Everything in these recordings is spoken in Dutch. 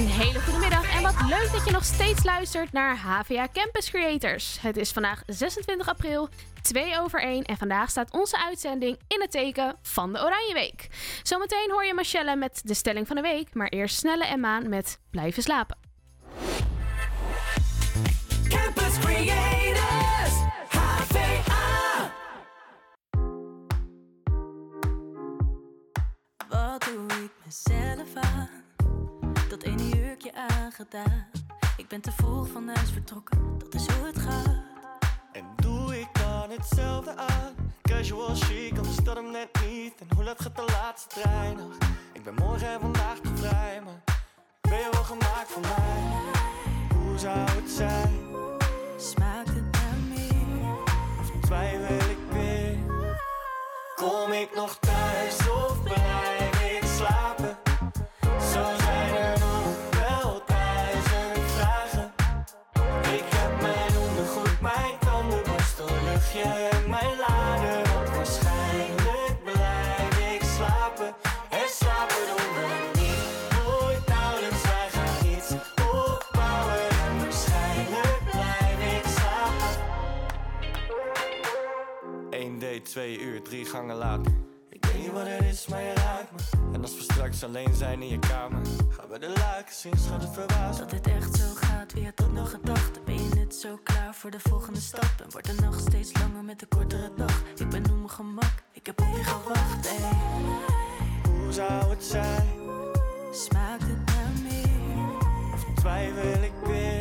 Een hele goede middag en wat leuk dat je nog steeds luistert naar HVA Campus Creators. Het is vandaag 26 april, 2 over 1 en vandaag staat onze uitzending in het teken van de Oranje Week. Zometeen hoor je Michelle met de stelling van de week, maar eerst Snelle en Maan met Blijven slapen. Campus Creators, HVA. Wat doe ik mezelf aan? Dat ene jurkje aangedaan. Ik ben te vroeg van huis vertrokken, dat is hoe het gaat. En doe ik dan hetzelfde aan? Casual chic, anders dat hem net niet. En hoe laat gaat de laatste trein nog? Ik ben morgen en vandaag te vrij, maar ben je wel gemaakt voor mij? Hoe zou het zijn? Smaakt het naar meer? Of twijfel ik weer? Kom ik nog thuis tandenborstel, luchtje en mijn lader. Want waarschijnlijk blijf ik slapen. En slapen doen we niet. Nooit nauwelijks, wij gaan iets opbouwen. En waarschijnlijk blijf ik slapen. 1 date, 2 uur, drie gangen later. Ik weet niet wat het is, maar je raakt me. En als we straks alleen zijn in je kamer, gaan we de lakens in, schat het verbaasd. Dat dit echt zo gaat, wie had dat nog gedacht? Ben je net zo klaar voor de volgende stap? En wordt de nacht steeds langer met de kortere dag? Ik ben op mijn gemak, ik heb op je gewacht, ey. Hoe zou het zijn? Smaakt het naar meer? Of twijfel ik weer?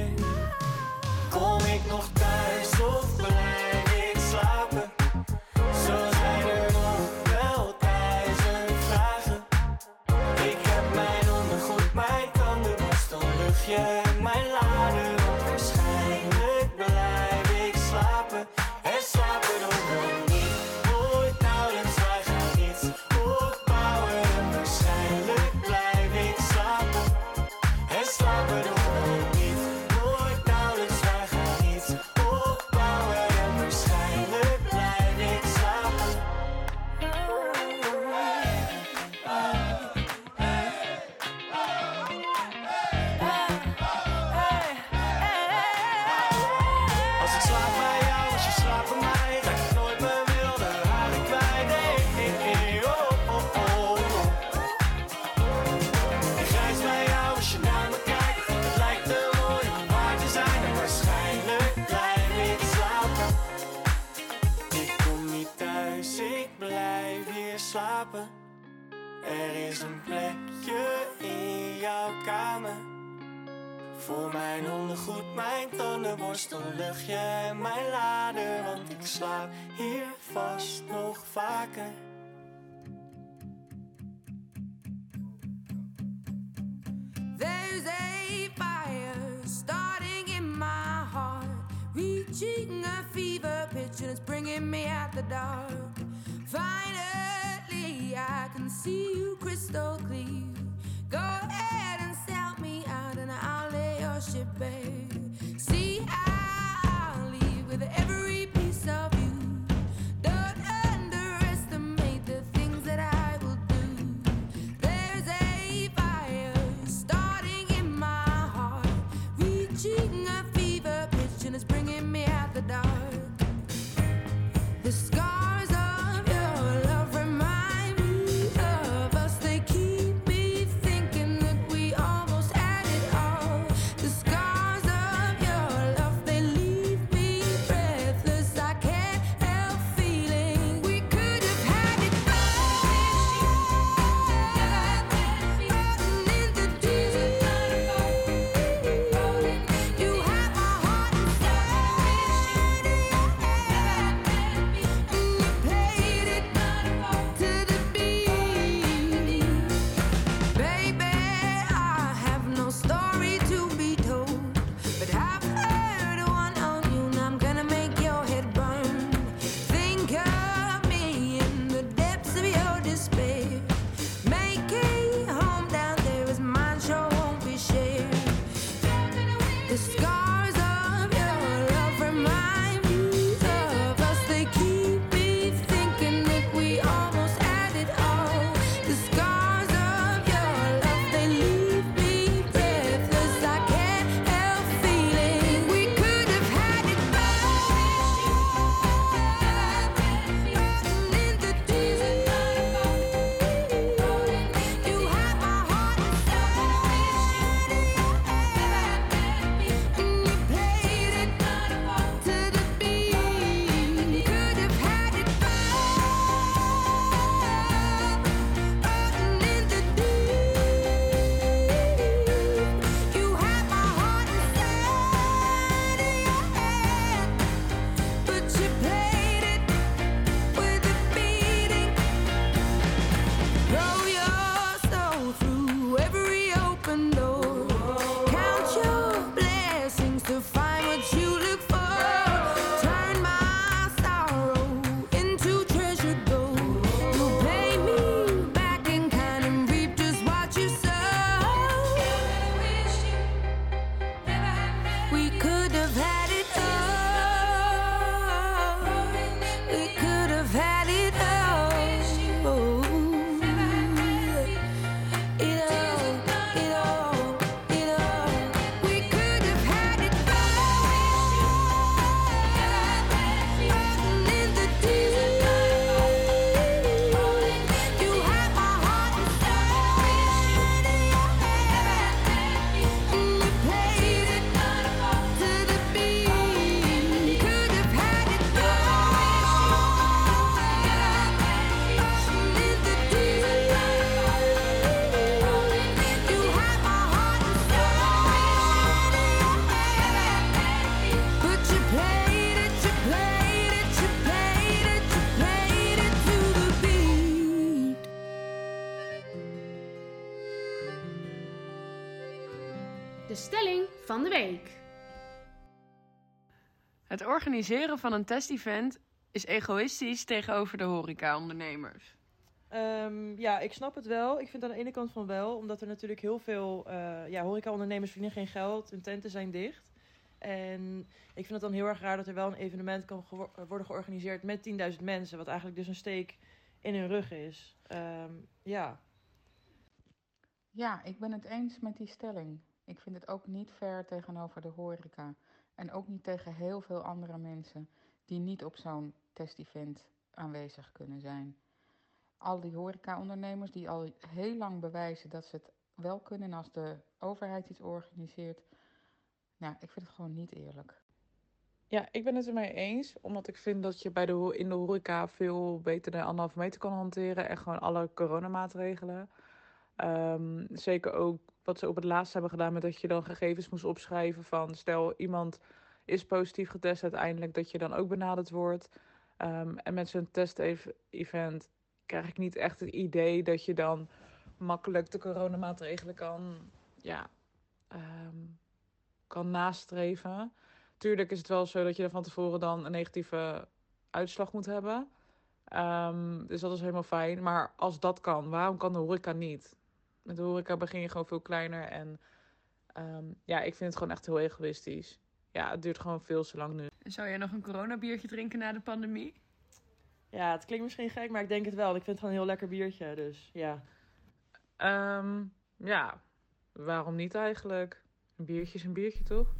Dark. Finally, I can see you crystal clear. Het organiseren van een testevent is egoïstisch tegenover de horeca-ondernemers. Ehm, ja, ik snap het wel. Ik vind aan de ene kant van wel, omdat er natuurlijk heel veel uh, ja, horeca-ondernemers verdienen geen geld, hun tenten zijn dicht. En ik vind het dan heel erg raar dat er wel een evenement kan worden georganiseerd met 10.000 mensen, wat eigenlijk dus een steek in hun rug is. Ehm, ja. Ja, ik ben het eens met die stelling. Ik vind het ook niet fair tegenover de horeca. En ook niet tegen heel veel andere mensen die niet op zo'n testevent aanwezig kunnen zijn. Al die horeca-ondernemers die al heel lang bewijzen dat ze het wel kunnen en als de overheid iets organiseert. Nou, ik vind het gewoon niet eerlijk. Ja, ik ben het ermee eens. Omdat ik vind dat je bij de, in de horeca veel beter de anderhalve meter kan hanteren. En gewoon alle coronamaatregelen. Ehm, zeker ook wat ze op het laatst hebben gedaan met dat je dan gegevens moest opschrijven van stel iemand is positief getest uiteindelijk dat je dan ook benaderd wordt. Ehm, en met zo'n test-event krijg ik niet echt het idee dat je dan makkelijk de coronamaatregelen kan, ja, ehm, kan nastreven. Tuurlijk is het wel zo dat je er van tevoren dan een negatieve uitslag moet hebben. Dus dat is helemaal fijn. Maar als dat kan, waarom kan de horeca niet? Met de horeca begin je gewoon veel kleiner. En ehm, ja, ik vind het gewoon echt heel egoïstisch. Ja, het duurt gewoon veel te lang nu. Zou jij nog een coronabiertje drinken na de pandemie? ja, het klinkt misschien gek, maar ik denk het wel. Ik vind het gewoon een heel lekker biertje, dus ja. Ehm, ja, waarom niet eigenlijk? Een biertje is een biertje, toch?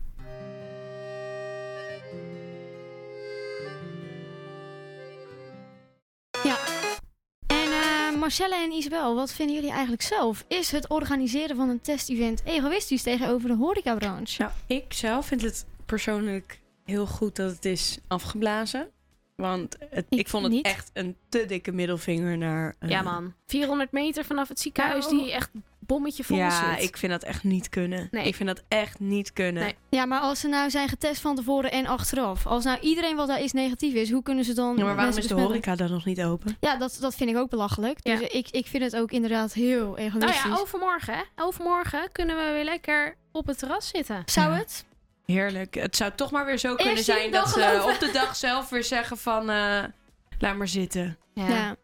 Marcelle en Isabel, wat vinden jullie eigenlijk zelf? Is het organiseren van een testevent egoïstisch tegenover de horecabranche? Nou, ik zelf vind het persoonlijk heel goed dat het is afgeblazen. Want het, ik, Ik vond het niet. echt een te dikke middelvinger naar... eh, Ja man, 400 meter vanaf het ziekenhuis Nou, die echt bommetje vol Ja, zit. ik vind dat echt niet kunnen. Nee. Ik vind dat echt niet kunnen. Nee. Ja, maar als ze nou zijn getest van tevoren en achteraf. Als nou iedereen wat daar is negatief is, hoe kunnen ze dan Ja, maar waarom is de besmetten? horeca dan nog niet open? Ja, dat, dat vind ik ook belachelijk. Dus Ja. ik, ik vind het ook inderdaad heel Nou egoïstisch. ja, overmorgen, hè? overmorgen kunnen we weer lekker op het terras zitten. Zou Ja. het? Heerlijk. Het zou toch maar weer zo kunnen zijn dat ze geloven. op de dag zelf weer zeggen van... eh, laat maar zitten. Ja.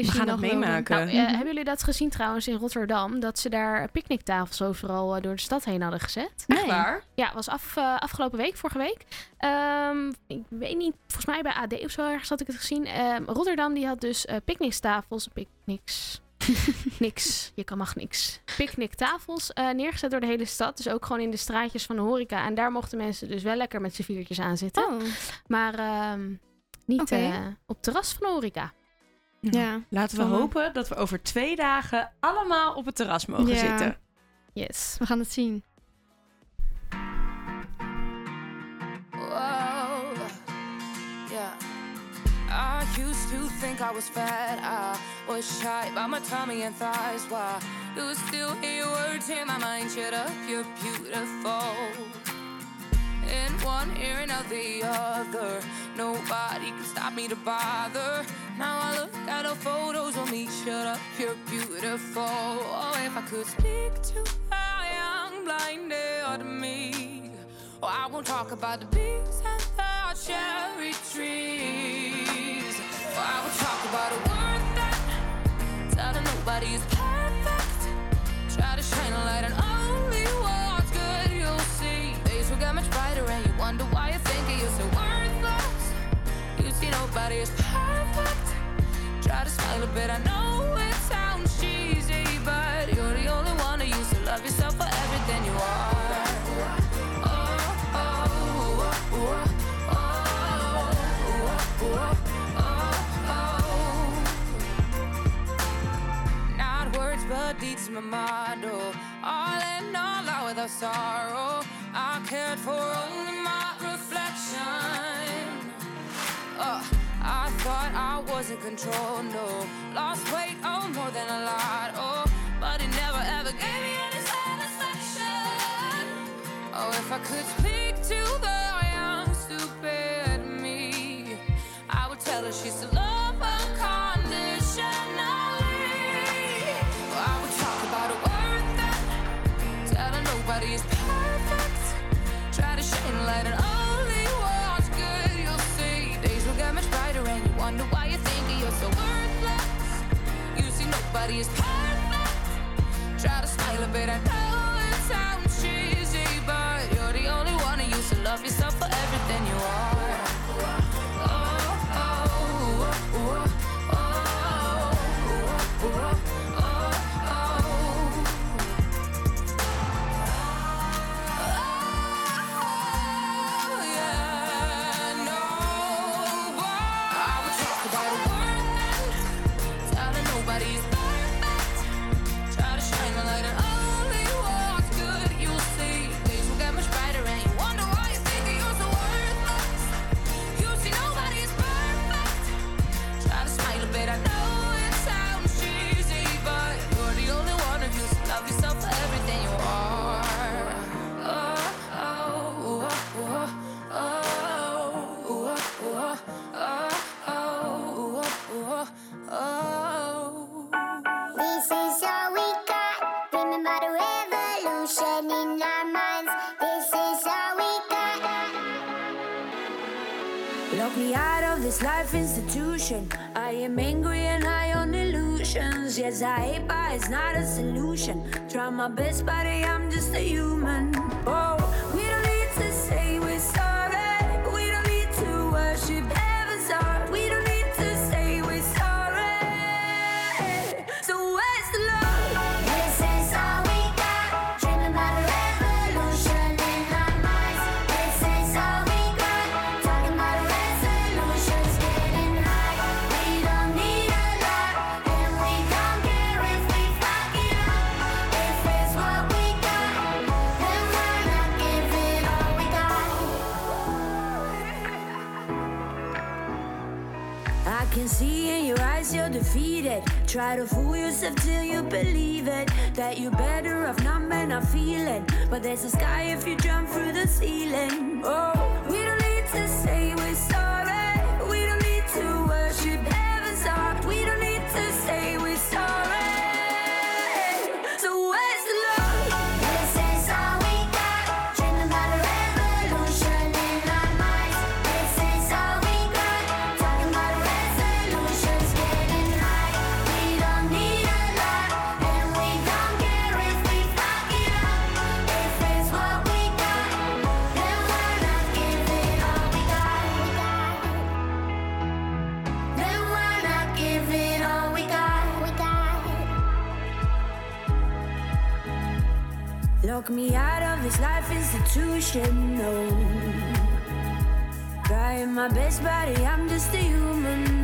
We gaan het meemaken. Nou, eh, hebben jullie dat gezien trouwens in Rotterdam? Dat ze daar picknicktafels overal eh, door de stad heen hadden gezet. Nee. Waar? Ja, was af, eh, afgelopen week, vorige week. Ehm, ik weet niet, volgens mij bij AD of zo ergens had ik het gezien. Ehm, Rotterdam die had dus eh picknicktafels, picknicks. niks, je kan mag niks. Picknicktafels eh neergezet door de hele stad. Dus ook gewoon in de straatjes van de horeca. En daar mochten mensen dus wel lekker met z'n viertjes aan zitten. Oh, Maar ehm, niet eh, op terras van de horeca. Ja. Laten we Van, eh, hopen dat we over twee dagen allemaal op het terras mogen Ja. zitten. Yes. We gaan het zien. Whoa, yeah. I used to think I was fat. I was shy by my tummy and thighs. Why you still hear words in my mind? Shut up, you're beautiful. In one ear and out the other. Nobody can stop me to bother. Now I look at the photos of me. Shut up, you're beautiful. Oh, if I could speak to a young blinded me. Oh, I won't talk about the bees and the cherry trees. Oh, I will talk about a nobody is perfect. Try to smile a bit, I know it sounds cheesy, but you're the only one who used to love yourself for everything you are. Not words, but deeds, my motto. Oh, all in all, out without sorrow. I cared for only Thought I was in control, no. Lost weight, oh, more than a lot, oh. But it never ever gave me any satisfaction. Oh, if I could speak to the Nobody is perfect. Try to smile a bit, I know. Cause I hate, but it's not a solution. Try my best, buddy, I'm just a human. Try to fool yourself till you believe it. That you're better off not man, I feeling. But there's a sky if you jump through the ceiling. intuition, no. Trying my best, buddy, I'm just a human.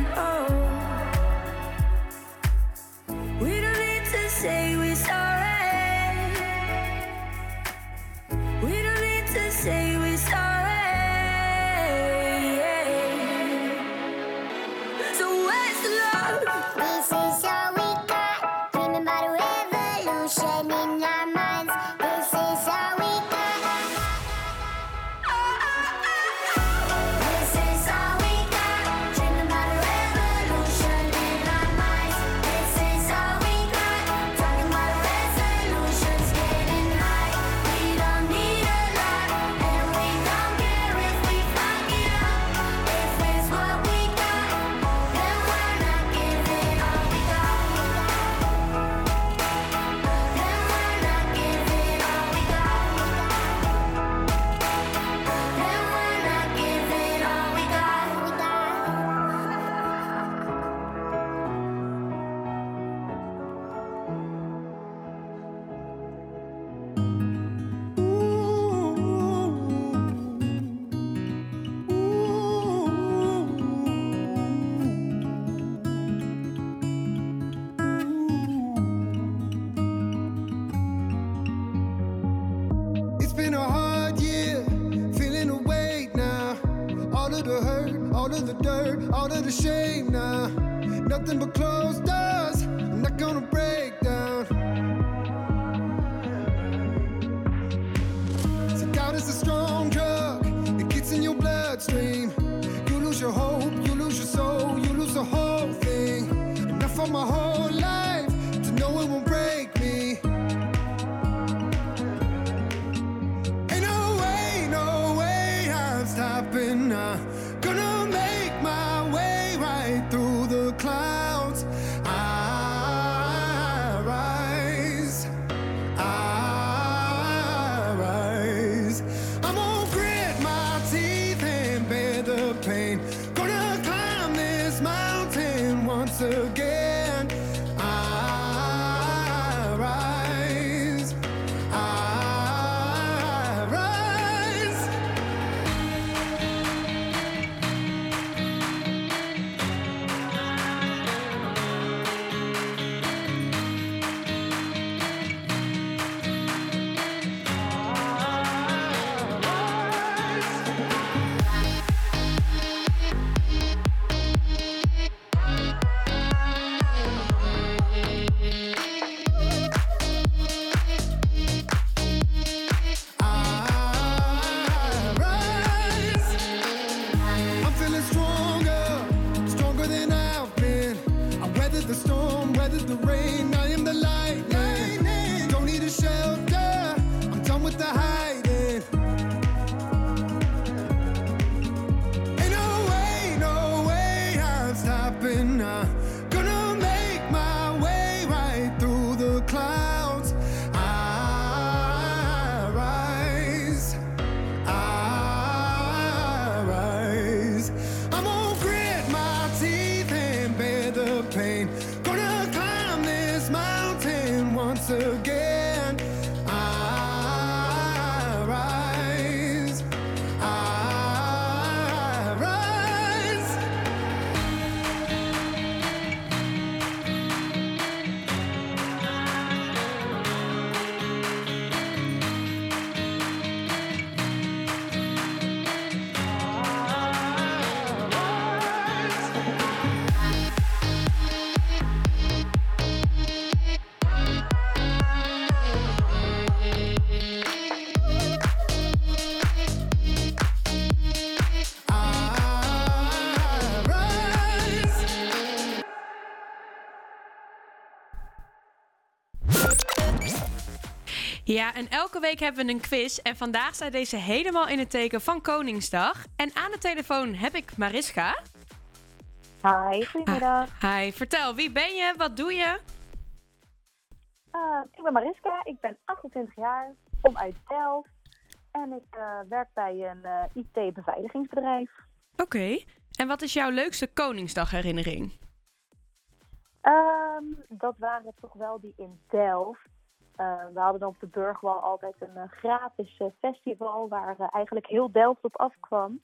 Out of the dirt, out of the shame now. Nothing but closed doors. I'm not gonna break. En elke week hebben we een quiz. En vandaag staat deze helemaal in het teken van Koningsdag. En aan de telefoon heb ik Mariska. Hi, goedemiddag. Hi, vertel, wie ben je? Wat doe je? Eh, ik ben Mariska, ik ben 28 jaar, kom uit Delft en ik eh, werk bij een eh, IT-beveiligingsbedrijf. Oké. En wat is jouw leukste Koningsdagherinnering? Ehm, dat waren toch wel die in Delft. Eh, we hadden dan op de Burgwal altijd een eh, gratis eh, festival waar eigenlijk heel Delft op afkwam.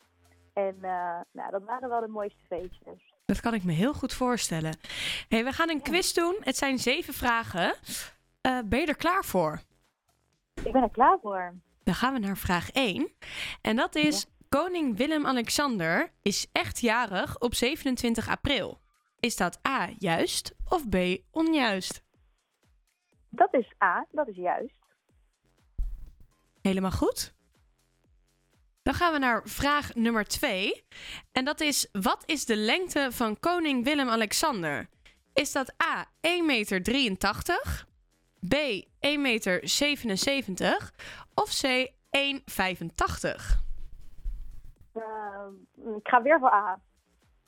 En nou, dat waren wel de mooiste feestjes. Dat kan ik me heel goed voorstellen. hey, we gaan een quiz doen. Het zijn zeven vragen. Ben je er klaar voor? Ik ben er klaar voor. Dan gaan we naar vraag 1. En dat is: Koning Willem-Alexander is echt jarig op 27 april. Is dat A juist of B onjuist? Dat is A, dat is juist. Helemaal goed. Dan gaan we naar vraag nummer 2. En dat is: wat is de lengte van koning Willem-Alexander? Is dat A 1,83 meter, B 1,77 meter of C 1,85? Ehm, ik ga weer voor A.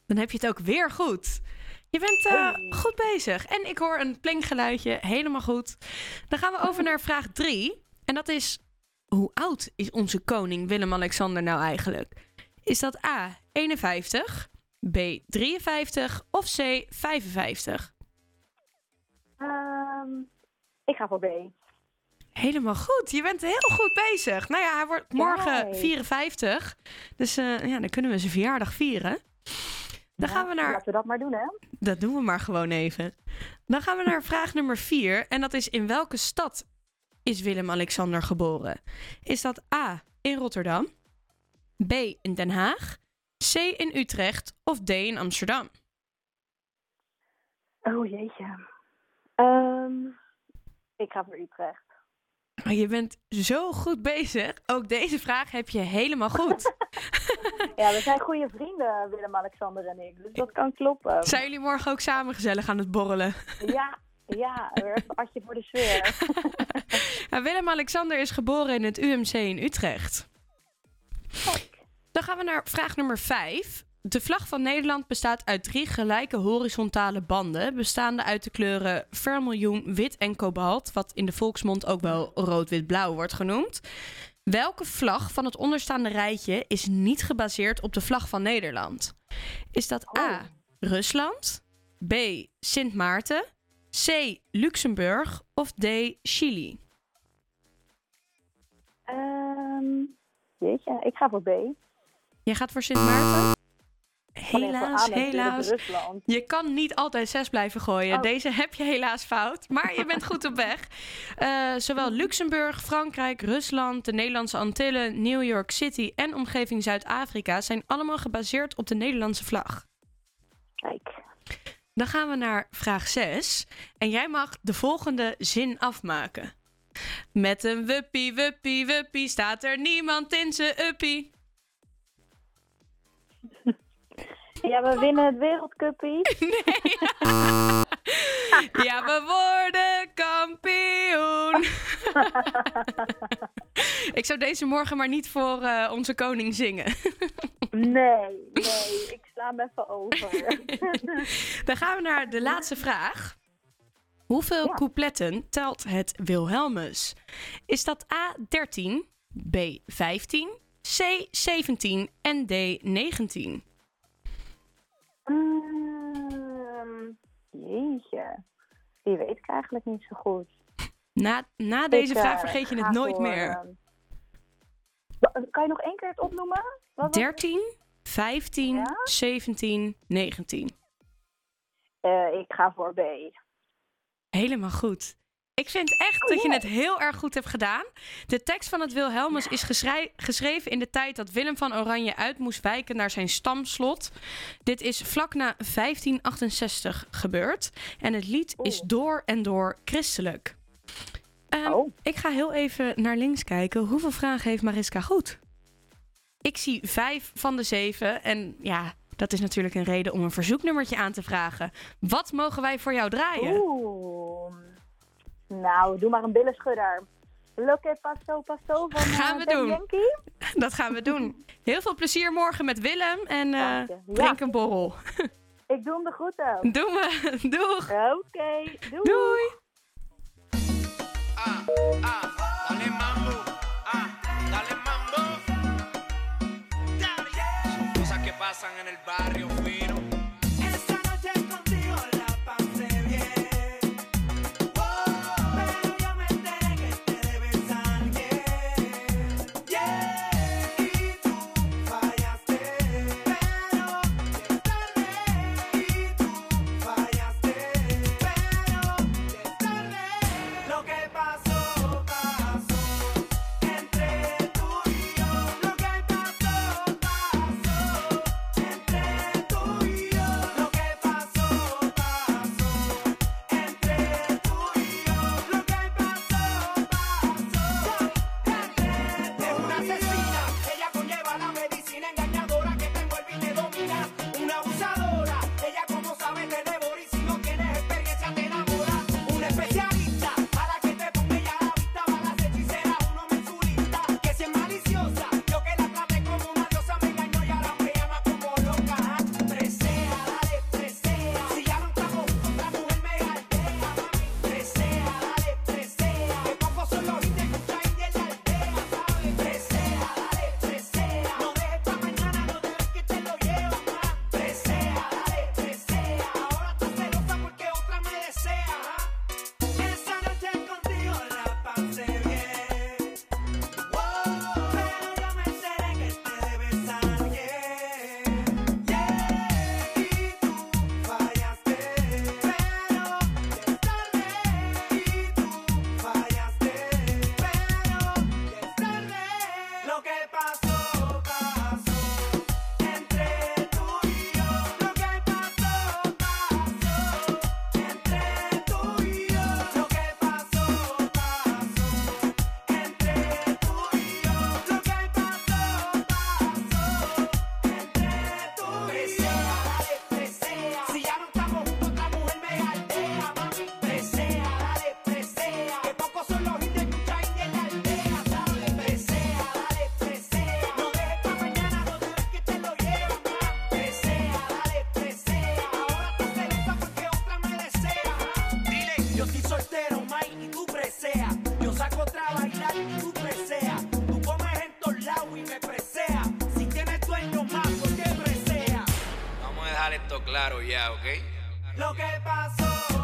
Dan heb je het ook weer goed. Je bent eh, goed bezig. En ik hoor een plinkgeluidje. Helemaal goed. Dan gaan we over naar vraag 3. En dat is: hoe oud is onze koning Willem-Alexander nou eigenlijk? Is dat A 51, B 53 of C 55? Ehm, ik ga voor B. Helemaal goed. Je bent heel goed bezig. Nou ja, hij wordt morgen Kijk. 54. Dus eh, ja, dan kunnen we zijn verjaardag vieren. Dan gaan we naar. Laten we dat maar doen, hè? Dat doen we maar gewoon even. Dan gaan we naar vraag nummer 4. En dat is: in welke stad is Willem-Alexander geboren? Is dat A in Rotterdam, B in Den Haag, C in Utrecht of D in Amsterdam? Oh jeetje. Ehm, ik ga voor Utrecht. Je bent zo goed bezig. Ook deze vraag heb je helemaal goed. Ja, we zijn goede vrienden, Willem-Alexander en ik. Dus dat kan kloppen. Zijn jullie morgen ook samen gezellig aan het borrelen? Ja, ja, weer een atje voor de sfeer. Ja, Willem-Alexander is geboren in het UMC in Utrecht. Dan gaan we naar vraag nummer 5. De vlag van Nederland bestaat uit drie gelijke horizontale banden, bestaande uit de kleuren vermiljoen, wit en kobalt, wat in de volksmond ook wel rood-wit-blauw wordt genoemd. Welke vlag van het onderstaande rijtje is niet gebaseerd op de vlag van Nederland? Is dat A. Rusland, B. Sint Maarten, C. Luxemburg of D. Chili? Ehm jeetje, ik ga voor B. Jij gaat voor Sint Maarten? Helaas, helaas. Je kan niet altijd zes blijven gooien. Oh. Deze heb je helaas fout. Maar je bent goed op weg. Eh, zowel Luxemburg, Frankrijk, Rusland, de Nederlandse Antillen, New York City en omgeving Zuid-Afrika zijn allemaal gebaseerd op de Nederlandse vlag. Kijk. Dan gaan we naar vraag 6. En jij mag de volgende zin afmaken. Met een wuppie, wuppie, wuppie staat er niemand in zijn uppie. Ja, we winnen het wereldcuppie. Ja, we worden kampioen. Ik zou deze morgen maar niet voor eh, onze koning zingen. Nee, nee, ik sla hem even over. Dan gaan we naar de laatste vraag. Hoeveel coupletten telt het Wilhelmus? Is dat A 13, B 15, C 17 en D 19? Ehm, jeetje. Die weet ik eigenlijk niet zo goed. Na, na deze Ik, eh, vraag vergeet je het nooit voor, meer. ehm, Kan je nog één keer het opnoemen? Wat was het? 13, 15, 17, 19. Eh, ik ga voor B. Helemaal goed. Ik vind echt Oh, dat je het heel erg goed hebt gedaan. De tekst van het Wilhelmus is geschreven in de tijd dat Willem van Oranje uit moest wijken naar zijn stamslot. Dit is vlak na 1568 gebeurd. En het lied is door en door christelijk. Ehm, Ik ga heel even naar links kijken. Hoeveel vragen heeft Mariska goed? Ik zie vijf van de zeven. En ja, dat is natuurlijk een reden om een verzoeknummertje aan te vragen. Wat mogen wij voor jou draaien? Oeh. Nou, doe maar een billenschudder. Lo pasto, paso, paso van gaan we doen. Dat gaan we doen. Heel veel plezier morgen met Willem en uh, drink een borrel. Ik doe hem de groeten. Doe me, Doeg. Oké, doei. Doei. Ah, ah, pasan en el barrio. claro ya, ¿ok? Lo que pasó.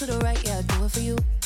to the right, yeah, I do it for you.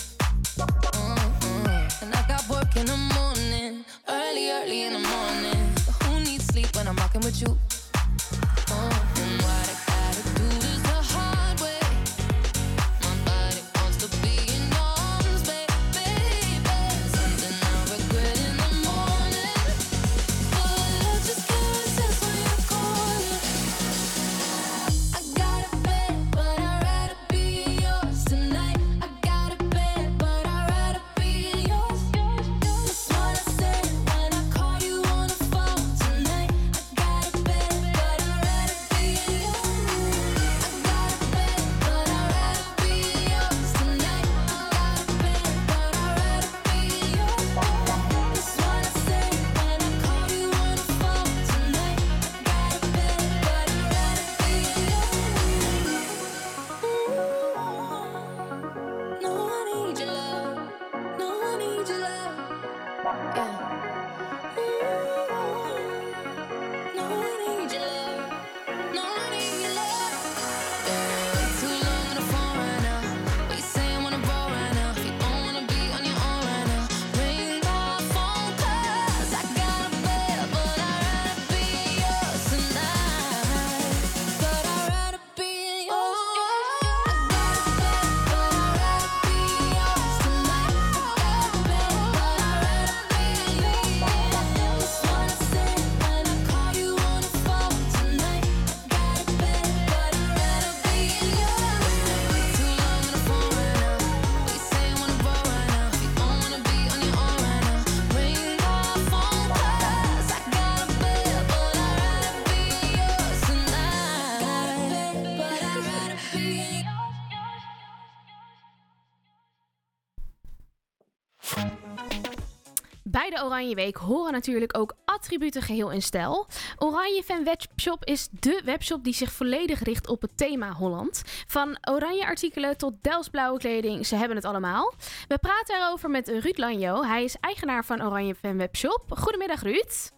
Bij de Oranje Week horen natuurlijk ook attributen geheel in stijl. Oranje Fan Webshop is dé webshop die zich volledig richt op het thema Holland. Van oranje artikelen tot Delsblauwe kleding, ze hebben het allemaal. We praten erover met Ruud Lanjo. Hij is eigenaar van Oranje Fan Webshop. Goedemiddag Ruud.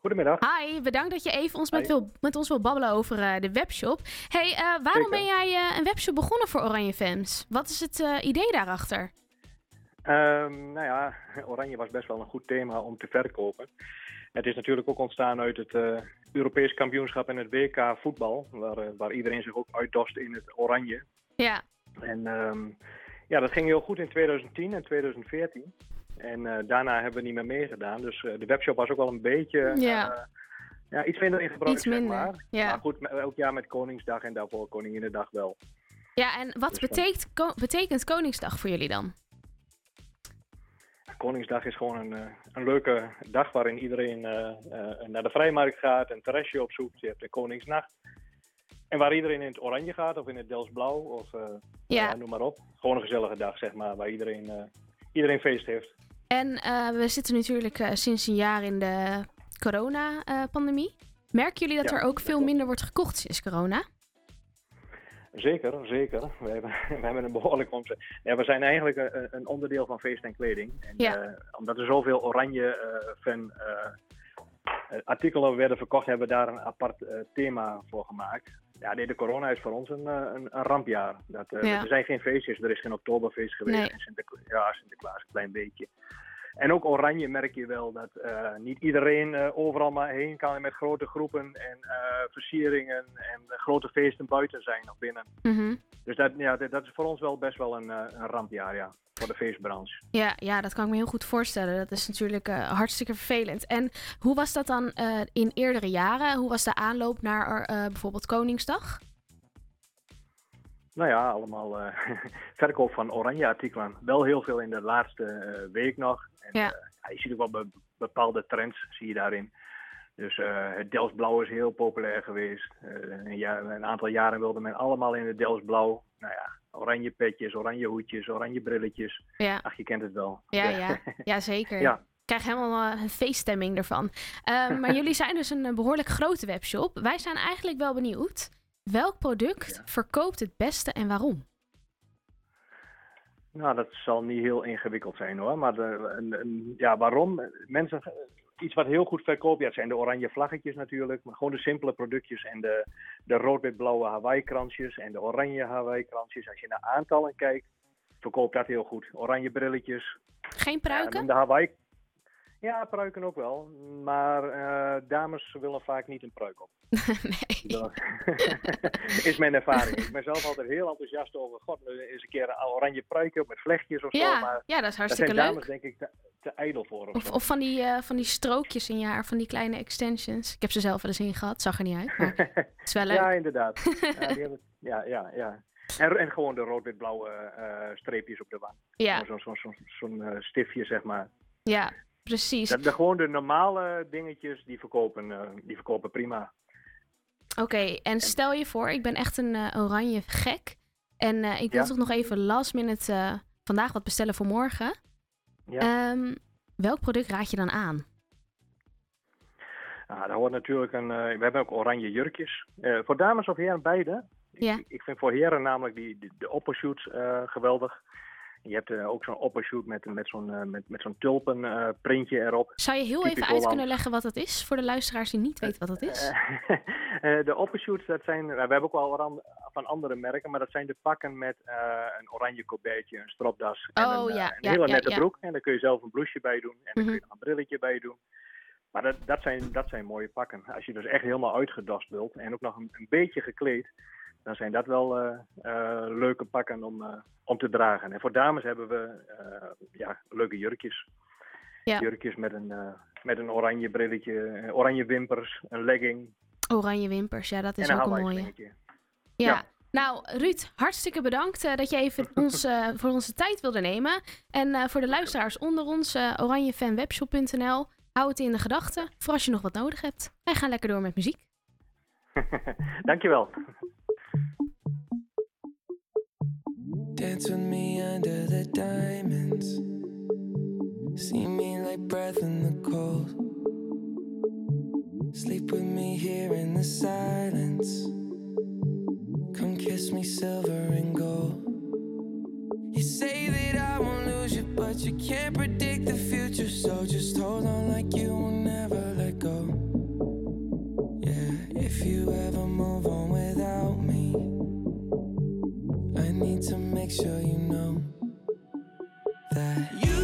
Goedemiddag. Hi, bedankt dat je even ons met, wil, met ons wil babbelen over eh, de webshop. Hey, eh, waarom Zeker. ben jij eh, een webshop begonnen voor Oranje Fans? Wat is het idee daarachter? Ehm, nou ja, oranje was best wel een goed thema om te verkopen. Het is natuurlijk ook ontstaan uit het eh, Europees kampioenschap en het WK voetbal, waar, eh, waar iedereen zich ook uitdost in het oranje. Ja. En ehm, ja, dat ging heel goed in 2010 en 2014. En eh, daarna hebben we niet meer meegedaan. Dus de webshop was ook wel een beetje Ja. ja, iets minder in gebruik, Iets zeg minder, maar. ja. Maar goed, elk jaar met Koningsdag en daarvoor Koninginnedag wel. Ja, en wat Dus betekent, ko- betekent Koningsdag voor jullie dan? Koningsdag is gewoon een, eh, een leuke dag waarin iedereen eh, eh, naar de vrijmarkt gaat, een terrasje opzoekt. Je hebt de Koningsnacht. En waar iedereen in het oranje gaat of in het Delsblauw of Ja. noem maar op. Gewoon een gezellige dag, zeg maar, waar iedereen, iedereen feest heeft. En we zitten natuurlijk sinds een jaar in de corona-pandemie. Merken jullie dat Ja, er ook veel minder wordt gekocht sinds corona? Zeker, zeker. We hebben, we hebben een behoorlijk omzet. Ja, we zijn eigenlijk een, een onderdeel van feest en kleding. En, Ja. eh, omdat er zoveel oranje eh, fan eh, eh, artikelen werden verkocht, hebben we daar een apart eh, thema voor gemaakt. Ja, nee, de corona is voor ons een, eh, een, een rampjaar. Dat, eh, Ja. Er zijn geen feestjes, er is geen oktoberfeest geweest. Nee. Ja, Sinterklaas een klein beetje. En ook oranje merk je wel dat eh, niet iedereen eh, overal maar heen kan met grote groepen en eh, versieringen en grote feesten buiten zijn of binnen. Mhm. Dus dat, ja, dat is voor ons wel best wel een, een rampjaar, ja. Voor de feestbranche. Ja, ja, dat kan ik me heel goed voorstellen. Dat is natuurlijk hartstikke vervelend. En hoe was dat dan in eerdere jaren? Hoe was de aanloop naar bijvoorbeeld Koningsdag? Nou ja, allemaal eh, verkoop van oranje artikelen. Wel heel veel in de laatste eh, week nog. En, Ja. eh, je ziet ook wel be- bepaalde trends, zie je daarin. Dus het Delsblauw is heel populair geweest. Een, jaar- een aantal jaren wilde men allemaal in het Delsblauw. Nou ja, oranje petjes, oranje hoedjes, oranje brilletjes. Ja. Ach, je kent het wel. Ja, ja. ja zeker. Ja. Ik krijg helemaal een feeststemming ervan. Maar jullie zijn dus een eh, behoorlijk grote webshop. Wij zijn eigenlijk wel benieuwd. Welk product verkoopt het beste en waarom? Nou, dat zal niet heel ingewikkeld zijn hoor. Maar de, een, een- ja, waarom? Mensen, iets wat heel goed verkoopt, ja, het zijn de oranje vlaggetjes natuurlijk. Maar gewoon de simpele productjes en de, de rood-wit-blauwe Hawaii-kransjes en de oranje Hawaii-kransjes. Als je naar aantallen kijkt, verkoopt dat heel goed. Oranje brilletjes. Geen Ja, pruiken? en de Hawaii... Ja, pruiken ook wel. Maar eh, dames willen vaak niet een pruik op. nee. is mijn ervaring. Ik ben zelf altijd heel enthousiast over, god, nu eens een keer een oranje pruikje op met vlechtjes of Ja, zo. Maar ja, dat is daar hartstikke zijn leuk. dames denk ik te, te ijdel voor. Of, Of, zo. of van, die, eh, van die strookjes in je haar, van die kleine extensions. Ik heb ze zelf wel eens ingehad, zag er niet uit. Maar het is wel leuk. Ja, inderdaad. ja, die hebben, ja, ja, ja. En, en gewoon de rood-wit-blauwe eh, streepjes op de wang. Ja. Zo'n zo, zo, zo'n stiftje, zeg maar. Ja, precies. Dat, de, gewoon de normale dingetjes, die verkopen, eh, die verkopen prima. Oké, en stel je voor, ik ben echt een eh, oranje gek. En eh, ik wil Ja. toch nog even last minute vandaag wat bestellen voor morgen. Ja. Ehm, welk product raad je dan aan? Ah, daar hoort natuurlijk een. we hebben ook oranje jurkjes. Voor dames of heren beide. Ja. Ik, ik vind voor heren namelijk die, de, de oppershoots geweldig. Je hebt eh, ook zo'n oppershoot met, met zo'n eh, met, met zo'n tulpen eh, erop. Zou je heel Typisch even uit kunnen leggen wat dat is? Voor de luisteraars die niet weten wat dat is. De oppershoots, dat zijn, nou, we hebben ook wel van andere merken, maar dat zijn de pakken met een oranje colbertje, een stropdas en Oh, een, ja, een hele ja, nette ja. broek. En daar kun je zelf een blouseje bij doen en dan kun je Mhm. nog een brilletje bij doen. Maar dat, dat, zijn, dat zijn mooie pakken. Als je dus echt helemaal uitgedost wilt en ook nog een, een beetje gekleed, dan zijn dat wel eh, eh, leuke pakken om, eh, om te dragen. En voor dames hebben we ja, leuke jurkjes. Ja. Jurkjes met een, met een oranje brilletje, oranje wimpers, een legging Oranje wimpers, ja, dat is en ook een mooie. Ja. Ja. Nou, Ruud, hartstikke bedankt dat je even ons, voor onze tijd wilde nemen. En voor de luisteraars onder ons, oranjefanwebshop.nl. Hou het in de gedachten voor als je nog wat nodig hebt. Wij gaan lekker door met muziek. Dankjewel. Dance with me under the diamonds. See me like breath in the cold. Sleep with me here in the silence. Come kiss me, silver and gold. You say that I won't lose you, but you can't predict the future. So just hold on like you will never let go. Yeah, if you ever. make sure you know that you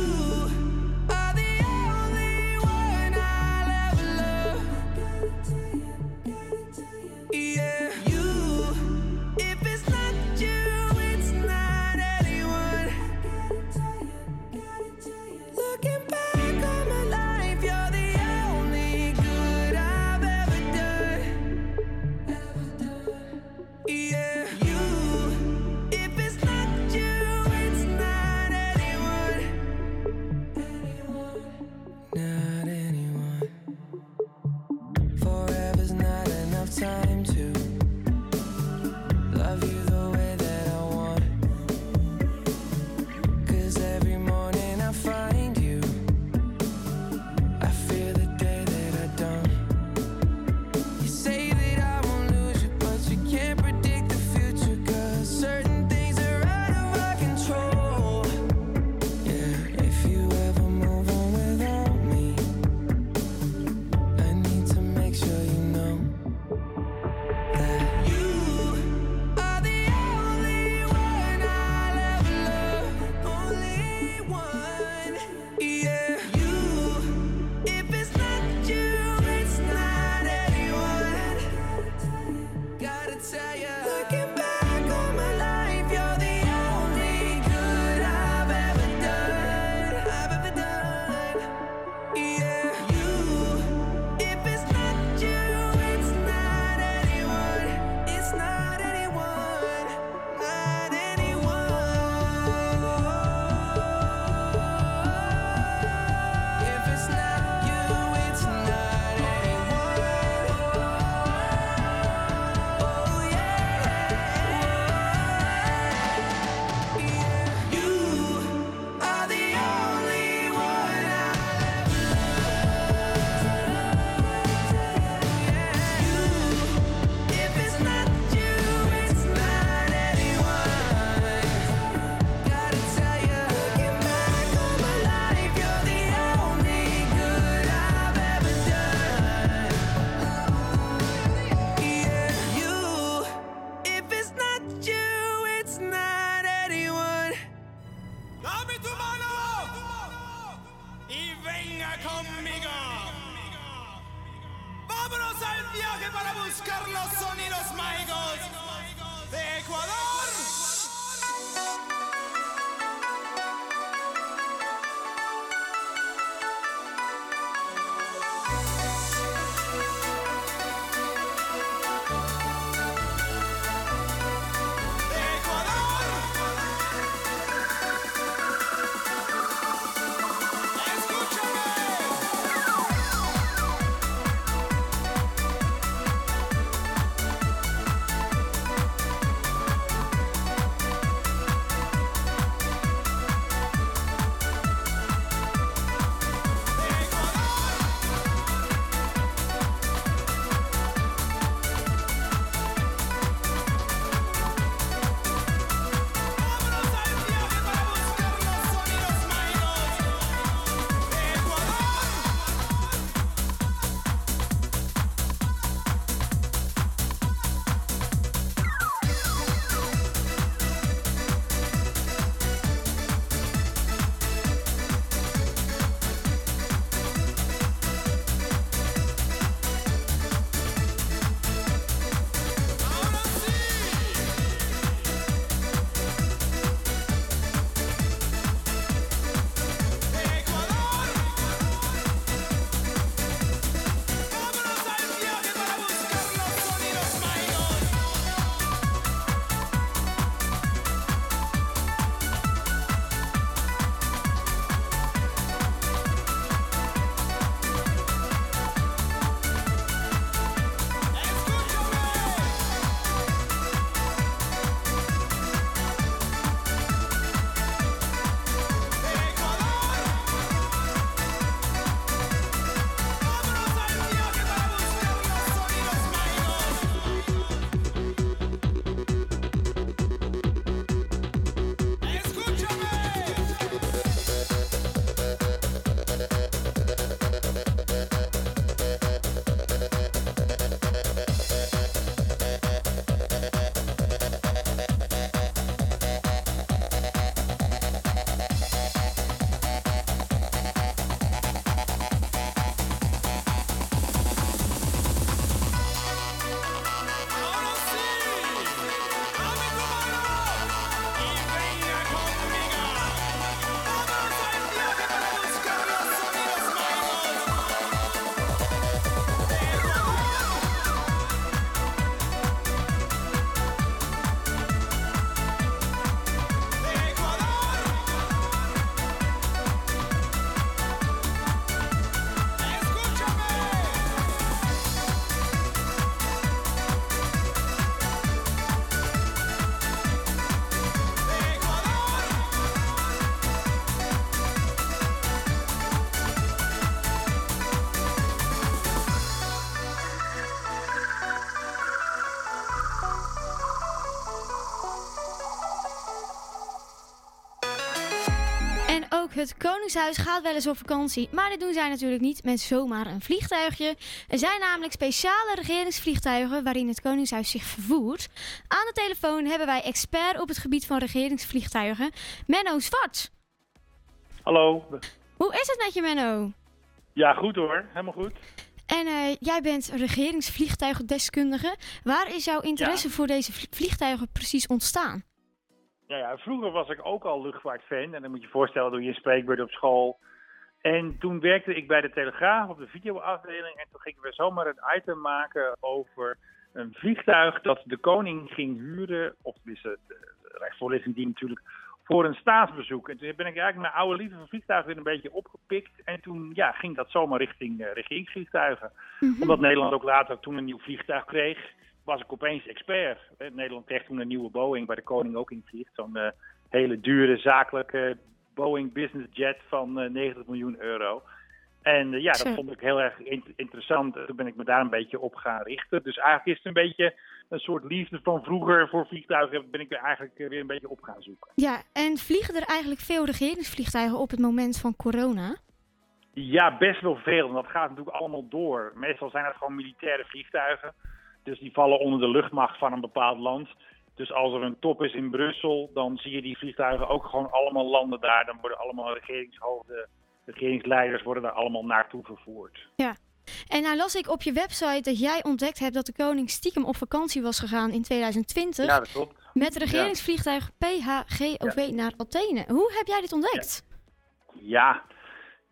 Het Koningshuis gaat wel eens op vakantie, maar dit doen zij natuurlijk niet met zomaar een vliegtuigje. Er zijn namelijk speciale regeringsvliegtuigen waarin het Koningshuis zich vervoert. Aan de telefoon hebben wij expert op het gebied van regeringsvliegtuigen, Menno Zwart. Hallo. Hoe is het met je, Menno? Ja, goed hoor. Helemaal goed. En eh, jij bent regeringsvliegtuigendeskundige. Waar is jouw interesse voor deze vlie- vliegtuigen precies ontstaan? Ja, ja, vroeger was ik ook al luchtvaartfan. En dan moet je je voorstellen, doe je een spreekbeurt op school. En toen werkte ik bij de Telegraaf op de videoafdeling. En toen gingen we zomaar een item maken over een vliegtuig dat de koning ging huren. Of tenminste, de, Rijksvoorlichting die natuurlijk voor een staatsbezoek. En toen ben ik eigenlijk mijn oude liefde van vliegtuigen weer een beetje opgepikt. En toen ja, ging dat zomaar richting eh, regeringsvliegtuigen. Omdat Nederland ook later toen een nieuw vliegtuig kreeg, was ik opeens expert. Eh, Nederland kreeg toen een nieuwe Boeing, waar de koning ook in vliegt. Zo'n eh, hele dure zakelijke Boeing Business Jet van eh, 90 miljoen euro. En eh, ja, dat vond ik heel erg in- interessant. Toen ben ik me daar een beetje op gaan richten. Dus eigenlijk is het een beetje een soort liefde van vroeger voor vliegtuigen. Ben ik er eigenlijk eh, weer een beetje op gaan zoeken. Ja, en vliegen er eigenlijk veel regeringsvliegtuigen op het moment van corona? Ja, best wel veel. En dat gaat natuurlijk allemaal door. Meestal zijn het gewoon militaire vliegtuigen. Dus die vallen onder de luchtmacht van een bepaald land. Dus als er een top is in Brussel, dan zie je die vliegtuigen ook gewoon allemaal landen daar. Dan worden allemaal regeringshoofden, regeringsleiders worden daar allemaal naartoe vervoerd. Ja. En nou las ik op je website dat jij ontdekt hebt dat de koning stiekem op vakantie was gegaan in 2020. Ja, dat klopt. Met regeringsvliegtuig PHGOV naar Athene. Hoe heb jij dit ontdekt? Ja,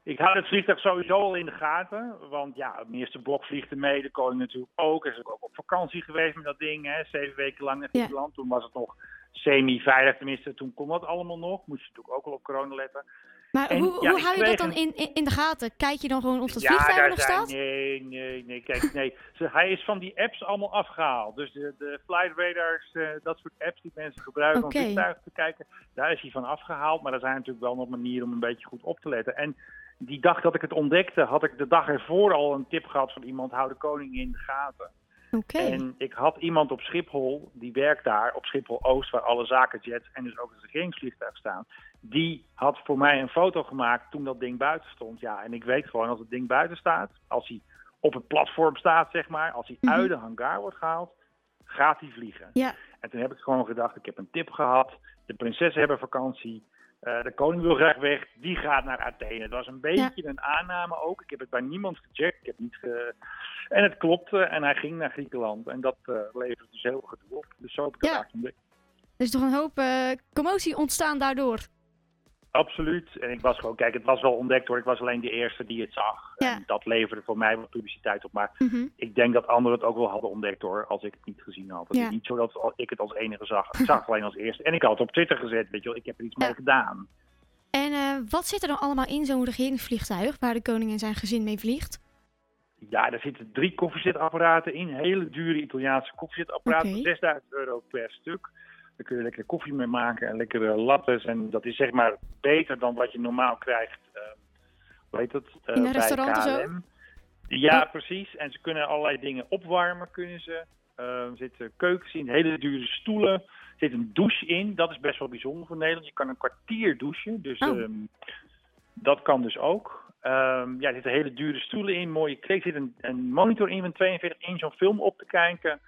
ik had het vliegtuig sowieso al in de gaten. Want ja, minister Blok vliegt er mee, de koning natuurlijk ook. Hij is ook op vakantie geweest met dat ding, hè, zeven weken lang naar Ja. Griekenland. Toen was het nog semi-veilig, tenminste, toen kon dat allemaal nog. Moest je natuurlijk ook al op corona letten. Maar En, hoe, ja, hoe hou je dat dan in, in, in de gaten? Kijk je dan gewoon of dat ja, vliegtuig daar nog zijn, staat? Nee, nee, nee. Kijk, nee. Hij is van die apps allemaal afgehaald. Dus de, de flight radars, eh, dat soort apps die mensen gebruiken Oké. om vliegtuigen te kijken, daar is hij van afgehaald. Maar er zijn natuurlijk wel nog manieren om een beetje goed op te letten. En die dag dat ik het ontdekte, had ik de dag ervoor al een tip gehad van iemand, hou de koning in de gaten. Oké. En ik had iemand op Schiphol, die werkt daar, op Schiphol Oost, waar alle zakenjets en dus ook het regeringsvliegtuig staan. Die had voor mij een foto gemaakt toen dat ding buiten stond. Ja, en ik weet gewoon als het ding buiten staat, als hij op het platform staat, zeg maar, als hij Mhm. uit de hangar wordt gehaald, gaat hij vliegen. Ja. En toen heb ik gewoon gedacht, ik heb een tip gehad, de prinsessen hebben vakantie, eh, de koning wil graag weg, die gaat naar Athene. Het was een beetje een aanname ook. Ik heb het bij niemand gecheckt. Ik heb niet ge... En het klopte en hij ging naar Griekenland. En dat eh levert dus heel goed op. Dus zo heb ik het Ja. ontdekt. Er is toch een hoop eh, commotie ontstaan daardoor. Absoluut. En ik was gewoon, kijk, het was wel ontdekt hoor. Ik was alleen de eerste die het zag. Ja. En dat leverde voor mij wat publiciteit op. Maar Mhm. ik denk dat anderen het ook wel hadden ontdekt hoor, als ik het niet gezien had. Het Ja. is niet zo dat ik het als enige zag. Ik zag het alleen als eerste. En ik had het op Twitter gezet, weet je wel. Ik heb er iets mee gedaan. En eh, wat zit er dan allemaal in zo'n regeringsvliegtuig waar de koning en zijn gezin mee vliegt? Ja, daar zitten drie koffiezetapparaten in. Hele dure Italiaanse koffiezetapparaten. Voor 6000 euro per stuk. Daar kun je lekker koffie mee maken en lekkere lattes. En dat is zeg maar beter dan wat je normaal krijgt. eh hoe heet het? eh, In een bij restaurant of zo? KLM. Ja, precies. En ze kunnen allerlei dingen opwarmen, kunnen ze. Eh, er zitten keukens in, hele dure stoelen. Er zit een douche in. Dat is best wel bijzonder voor Nederland. Je kan een kwartier douchen. Dus Oh. ehm, dat kan dus ook. Ehm, ja, er zitten hele dure stoelen in, mooie kleed. Er zit een, een monitor in van 42 inch om film op te kijken.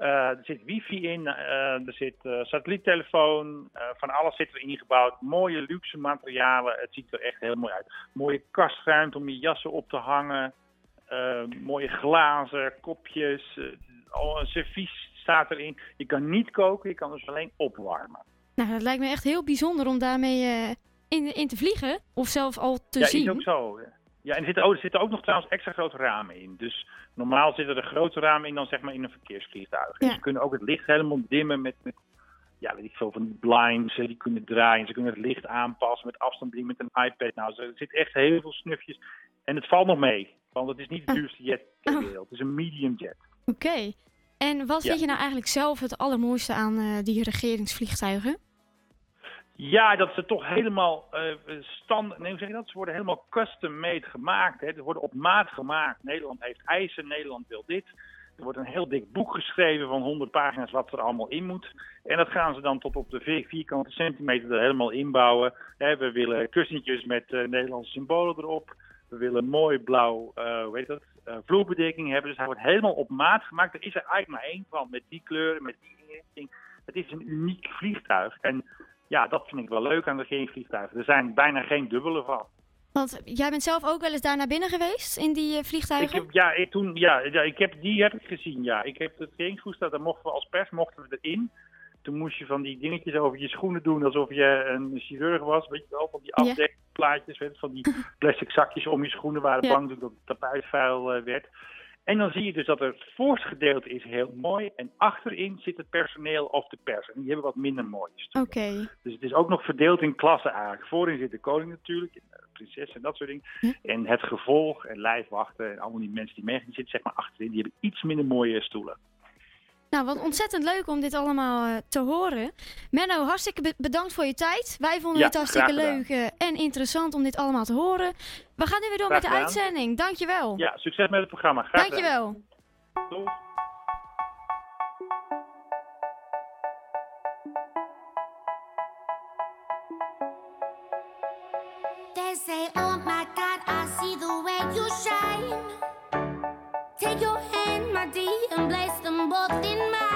Eh, er zit wifi in, eh, er zit eh, satelliettelefoon, van alles zit erin gebouwd. Mooie luxe materialen, het ziet er echt heel mooi uit. Mooie kastruimte om je jassen op te hangen. Mooie glazen, kopjes, al een servies staat erin. Je kan niet koken, je kan dus alleen opwarmen. Nou, dat lijkt me echt heel bijzonder om daarmee in, in te vliegen. Of zelf al te ja, zien. is ook zo. Ja, en er zitten, ook, er zitten ook nog trouwens extra grote ramen in. Dus normaal zitten er grote ramen in dan zeg maar in een verkeersvliegtuig. En ze kunnen ook het licht helemaal dimmen met, met ja, weet ik veel, van die blinds. Die kunnen draaien. Ze kunnen het licht aanpassen met afstand met een iPad. Nou, er zit echt heel veel snufjes. En het valt nog mee. Want het is niet de duurste jet ter wereld. Het is een medium jet. Oké. En wat Ja. vind je nou eigenlijk zelf het allermooiste aan eh, die regeringsvliegtuigen? Ja, dat ze toch helemaal eh stand, nee, hoe zeg je dat? Ze worden helemaal custom-made gemaakt. Hè. Ze worden op maat gemaakt. Nederland heeft eisen, Nederland wil dit. Er wordt een heel dik boek geschreven van 100 pagina's wat er allemaal in moet. En dat gaan ze dan tot op de vier- vierkante centimeter er helemaal inbouwen. We willen kussentjes met eh, Nederlandse symbolen erop. We willen mooi blauw, eh, vloerbedekking hebben. Dus hij wordt helemaal op maat gemaakt. Er is er eigenlijk maar één van, met die kleuren, met die inrichting. Het is een uniek vliegtuig. En ja, dat vind ik wel leuk aan de regeringsvliegtuigen. Er zijn bijna geen dubbele van. Want jij bent zelf ook wel eens daar naar binnen geweest, in die Ik vliegtuigen? heb, ja, ik, toen, ja, ja ik heb, die heb ik gezien, ja. Ik heb het regeringsvliegtuig, daar mochten we als pers mochten we erin. Toen moest je van die dingetjes over je schoenen doen, alsof je een chirurg was. Weet je wel, van die afdekplaatjes, weet je, van die plastic zakjes om je schoenen, waren Ja. bang dat het tapijt vuil eh, werd. En dan zie je dus dat het voorste gedeelte is heel mooi en achterin zit het personeel of de pers. En die hebben wat minder mooi. Oké. Dus het is ook nog verdeeld in klassen eigenlijk. Voorin zit de koning natuurlijk, en de prinses en dat soort dingen. En het gevolg en lijfwachten en allemaal die mensen die meegaan, die zitten zeg maar achterin. Die hebben iets minder mooie stoelen. Nou, wat ontzettend leuk om dit allemaal eh, te horen. Menno, hartstikke be- bedankt voor je tijd. Wij vonden Ja, het hartstikke leuk eh, en interessant om dit allemaal te horen. We gaan nu weer door Graag met de gedaan. uitzending. Dankjewel. Ja, succes met het programma. Graag gedaan. Dankjewel. Doei. They say, Oh my God, I see the way you shine. botin my.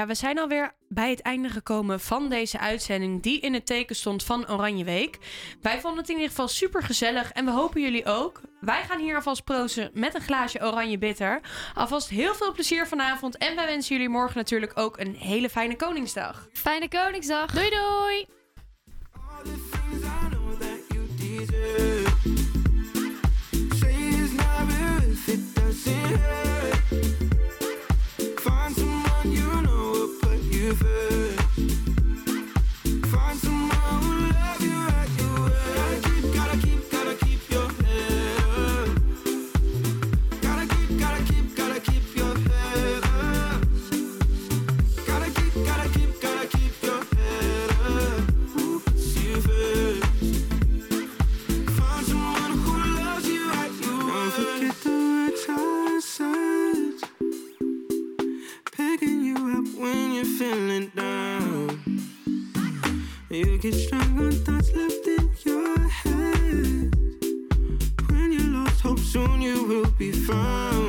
Ja, we zijn alweer bij het einde gekomen van deze uitzending die in het teken stond van Oranje Week. Wij vonden het in ieder geval super gezellig en we hopen jullie ook. Wij gaan hier alvast proosten met een glaasje oranje bitter. Alvast heel veel plezier vanavond en wij wensen jullie morgen natuurlijk ook een hele fijne Koningsdag. Fijne Koningsdag. Doei doei. tu veux when you're feeling down. You get strong on thoughts left in your head. When you lost hope, soon you will be found.